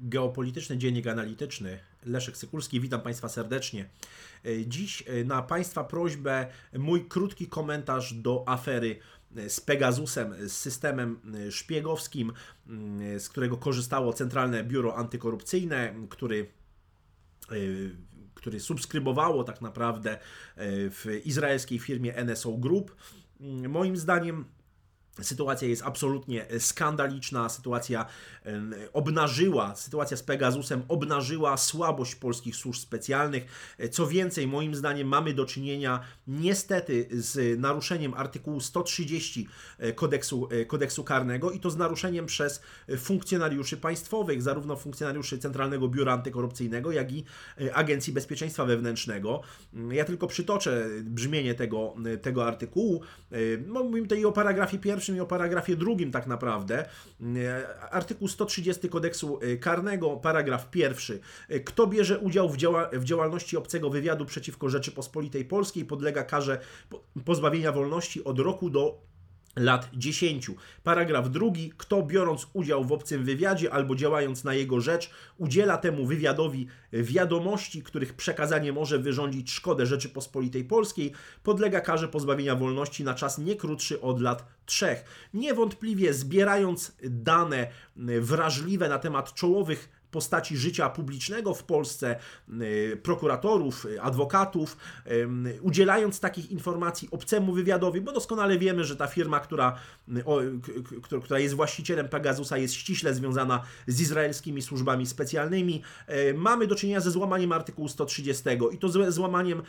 Geopolityczny Dziennik Analityczny. Leszek Sykulski, witam Państwa serdecznie. E, dziś e, na Państwa prośbę mój krótki komentarz do afery e, z Pegasusem, z systemem szpiegowskim, z którego korzystało Centralne Biuro Antykorupcyjne, który który subskrybowało tak naprawdę w izraelskiej firmie NSO Group. Moim zdaniem Sytuacja jest absolutnie skandaliczna. Sytuacja obnażyła, sytuacja z Pegasusem obnażyła słabość polskich służb specjalnych. Co więcej, moim zdaniem mamy do czynienia niestety z naruszeniem artykułu 130 e, kodeksu, e, kodeksu karnego i to z naruszeniem przez funkcjonariuszy państwowych, zarówno funkcjonariuszy Centralnego Biura Antykorupcyjnego, jak i e, Agencji Bezpieczeństwa Wewnętrznego. Ja tylko przytoczę brzmienie tego, tego artykułu. Mówimy tutaj o paragrafie pierwszym pierwszym i o paragrafie drugim tak naprawdę. E, artykuł 130 kodeksu e, karnego, paragraf pierwszy. E, kto bierze udział w, działa w działalności obcego wywiadu przeciwko Rzeczypospolitej Polskiej podlega karze pozbawienia wolności od roku do lat 10. Paragraf drugi. Kto biorąc udział w obcym wywiadzie albo działając na jego rzecz, udziela temu wywiadowi wiadomości, których przekazanie może wyrządzić szkodę Rzeczypospolitej Polskiej, podlega karze pozbawienia wolności na czas nie krótszy od lat 3. Niewątpliwie zbierając dane wrażliwe na temat czołowych postaci życia publicznego w Polsce, y, prokuratorów, adwokatów, udzielając takich informacji obcemu wywiadowi, bo doskonale wiemy, że ta firma, która, y, która jest właścicielem Pegasusa, jest ściśle związana z izraelskimi służbami specjalnymi. Mamy do czynienia ze złamaniem artykułu 130 i to złamaniem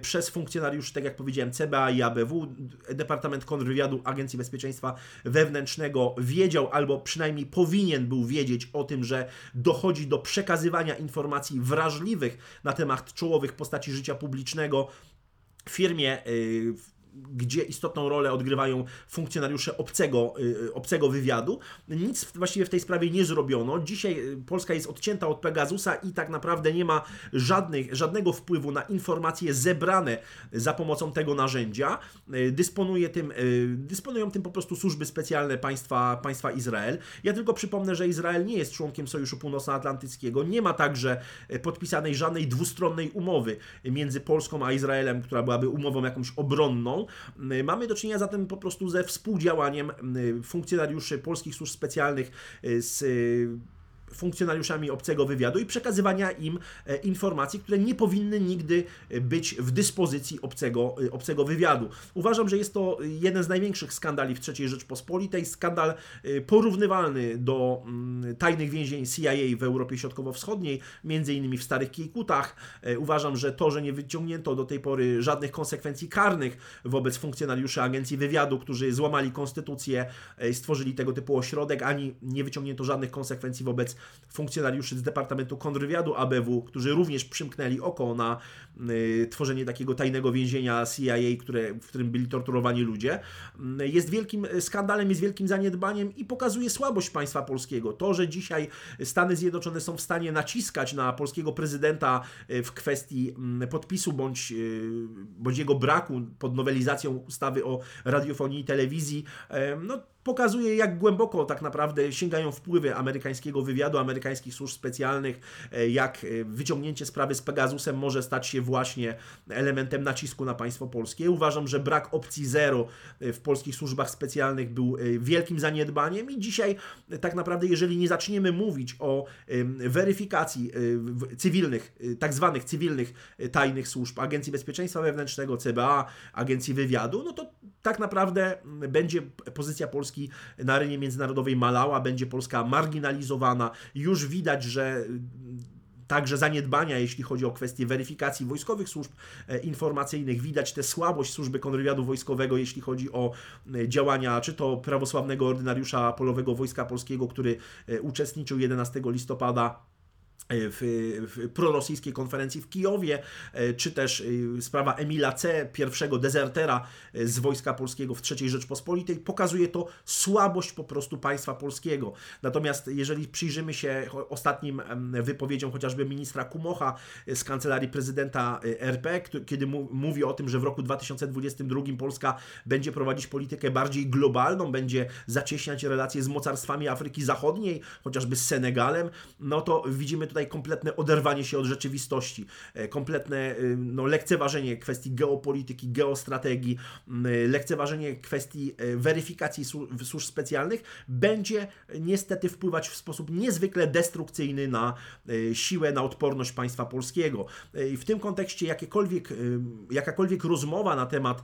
przez funkcjonariuszy, tak jak powiedziałem, CBA i ABW, Departament Kontrwywiadu Agencji Bezpieczeństwa Wewnętrznego wiedział, albo przynajmniej powinien był wiedzieć o tym, że dochodzi dochodzi do przekazywania informacji wrażliwych na temat czołowych postaci życia publicznego firmie, y, gdzie istotną rolę odgrywają funkcjonariusze obcego, y, obcego wywiadu. Nic właściwie w tej sprawie nie zrobiono. Dzisiaj y, Polska jest odcięta od Pegasusa i tak naprawdę nie ma żadnych, żadnego wpływu na informacje zebrane za pomocą tego narzędzia. Y, dysponuje tym, dysponują tym po prostu służby specjalne państwa, państwa Izrael. Ja tylko przypomnę, że Izrael nie jest członkiem Sojuszu Północnoatlantyckiego. Nie ma także podpisanej żadnej dwustronnej umowy między Polską a Izraelem, która byłaby umową jakąś obronną. Y, mamy do czynienia zatem po prostu ze współdziałaniem y, funkcjonariuszy polskich służb specjalnych y, z funkcjonariuszami obcego wywiadu i przekazywania im e, informacji, które nie powinny nigdy e, być w dyspozycji obcego, e, obcego wywiadu. Uważam, że jest to jeden z największych skandali w III Rzeczpospolitej, skandal porównywalny do mm, tajnych więzień CIA w Europie Środkowo-Wschodniej, między innymi w Starych Kiejkutach. Uważam, że to, że nie wyciągnięto do tej pory żadnych konsekwencji karnych wobec funkcjonariuszy agencji wywiadu, którzy złamali konstytucję stworzyli tego typu ośrodek, ani nie wyciągnięto żadnych konsekwencji wobec funkcjonariuszy z Departamentu Kontrwywiadu ABW, którzy również przymknęli oko na y, tworzenie takiego tajnego więzienia CIA, które, w którym byli torturowani ludzie, y, jest wielkim skandalem, jest wielkim zaniedbaniem i pokazuje słabość państwa polskiego. To, że dzisiaj Stany Zjednoczone są w stanie naciskać na polskiego prezydenta y, w kwestii mm, podpisu bądź, bądź jego braku pod nowelizacją ustawy o radiofonii i telewizji, no pokazuje, jak głęboko tak naprawdę sięgają wpływy amerykańskiego wywiadu, amerykańskich służb specjalnych, e, jak e, wyciągnięcie sprawy z Pegasusem może stać się właśnie elementem nacisku na państwo polskie. Uważam, że brak opcji zero e, w polskich służbach specjalnych był wielkim zaniedbaniem i dzisiaj tak naprawdę, jeżeli nie zaczniemy mówić o weryfikacji cywilnych, tak zwanych cywilnych tajnych służb, Agencji Bezpieczeństwa Wewnętrznego, CBA, Agencji Wywiadu, no to tak naprawdę będzie pozycja Polski na arenie międzynarodowej malała, będzie Polska marginalizowana. Już widać, że także zaniedbania, jeśli chodzi o kwestie weryfikacji wojskowych służb e, informacyjnych. Widać tę słabość służby kontrwywiadu wojskowego, jeśli chodzi o e, działania czy to prawosławnego ordynariusza polowego Wojska Polskiego, który e, uczestniczył 11 listopada w, w prorosyjskiej konferencji w Kijowie, e, czy też e, sprawa Emila C., pierwszego dezertera e, z Wojska Polskiego w III Rzeczpospolitej, pokazuje to słabość po prostu państwa polskiego. Natomiast jeżeli przyjrzymy się ostatnim wypowiedziom chociażby ministra Kumocha z Kancelarii Prezydenta RP, kiedy mówi o tym, że w roku 2022 Polska będzie prowadzić politykę bardziej globalną, będzie zacieśniać relacje z mocarstwami Afryki Zachodniej, chociażby z Senegalem, no to widzimy tutaj kompletne oderwanie się od rzeczywistości, e, kompletne y, no, lekceważenie kwestii geopolityki, geostrategii, y, lekceważenie kwestii e, weryfikacji służb specjalnych będzie niestety wpływać w sposób niezwykle destrukcyjny na e, siłę, na odporność państwa polskiego. I w tym kontekście jakiekolwiek, jakakolwiek rozmowa na temat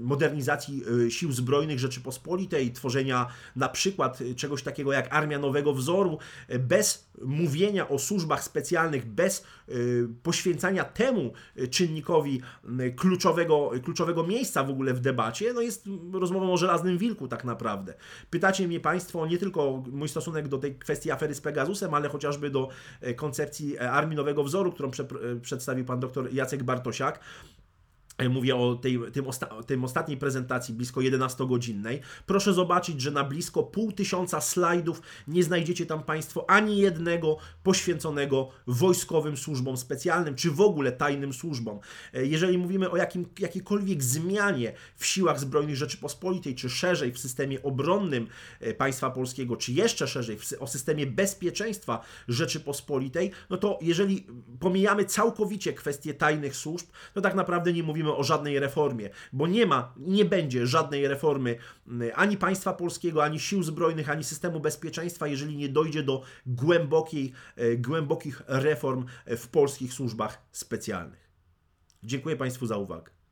modernizacji sił zbrojnych Rzeczypospolitej, tworzenia na przykład czegoś takiego jak armia nowego wzoru, bez mówienia o służbach specjalnych bez y, poświęcania temu czynnikowi y, kluczowego, kluczowego miejsca w ogóle w debacie, no jest rozmową o żelaznym wilku tak naprawdę. Pytacie mnie Państwo nie tylko mój stosunek do tej kwestii afery z Pegasusem, ale chociażby do e, koncepcji e, Armii Nowego Wzoru, którą prze, przedstawił Pan dr Jacek Bartosiak. E, mówię o tej, tym, osta tym ostatniej prezentacji, blisko 11-godzinnej. Proszę zobaczyć, że na blisko pół tysiąca slajdów nie znajdziecie tam Państwo ani jednego poświęconego wojskowym służbom specjalnym, czy w ogóle tajnym służbom. E, jeżeli mówimy o jakim, jakiejkolwiek zmianie w siłach zbrojnych Rzeczypospolitej, czy szerzej w systemie obronnym e, państwa polskiego, czy jeszcze szerzej w, o systemie bezpieczeństwa Rzeczypospolitej, no to jeżeli pomijamy całkowicie kwestie tajnych służb, to tak naprawdę nie mówimy mówimy o żadnej reformie, bo nie ma, nie będzie żadnej reformy mm, ani państwa polskiego, ani sił zbrojnych, ani systemu bezpieczeństwa, jeżeli nie dojdzie do głębokiej, e, głębokich reform w polskich służbach specjalnych. Dziękuję Państwu za uwagę.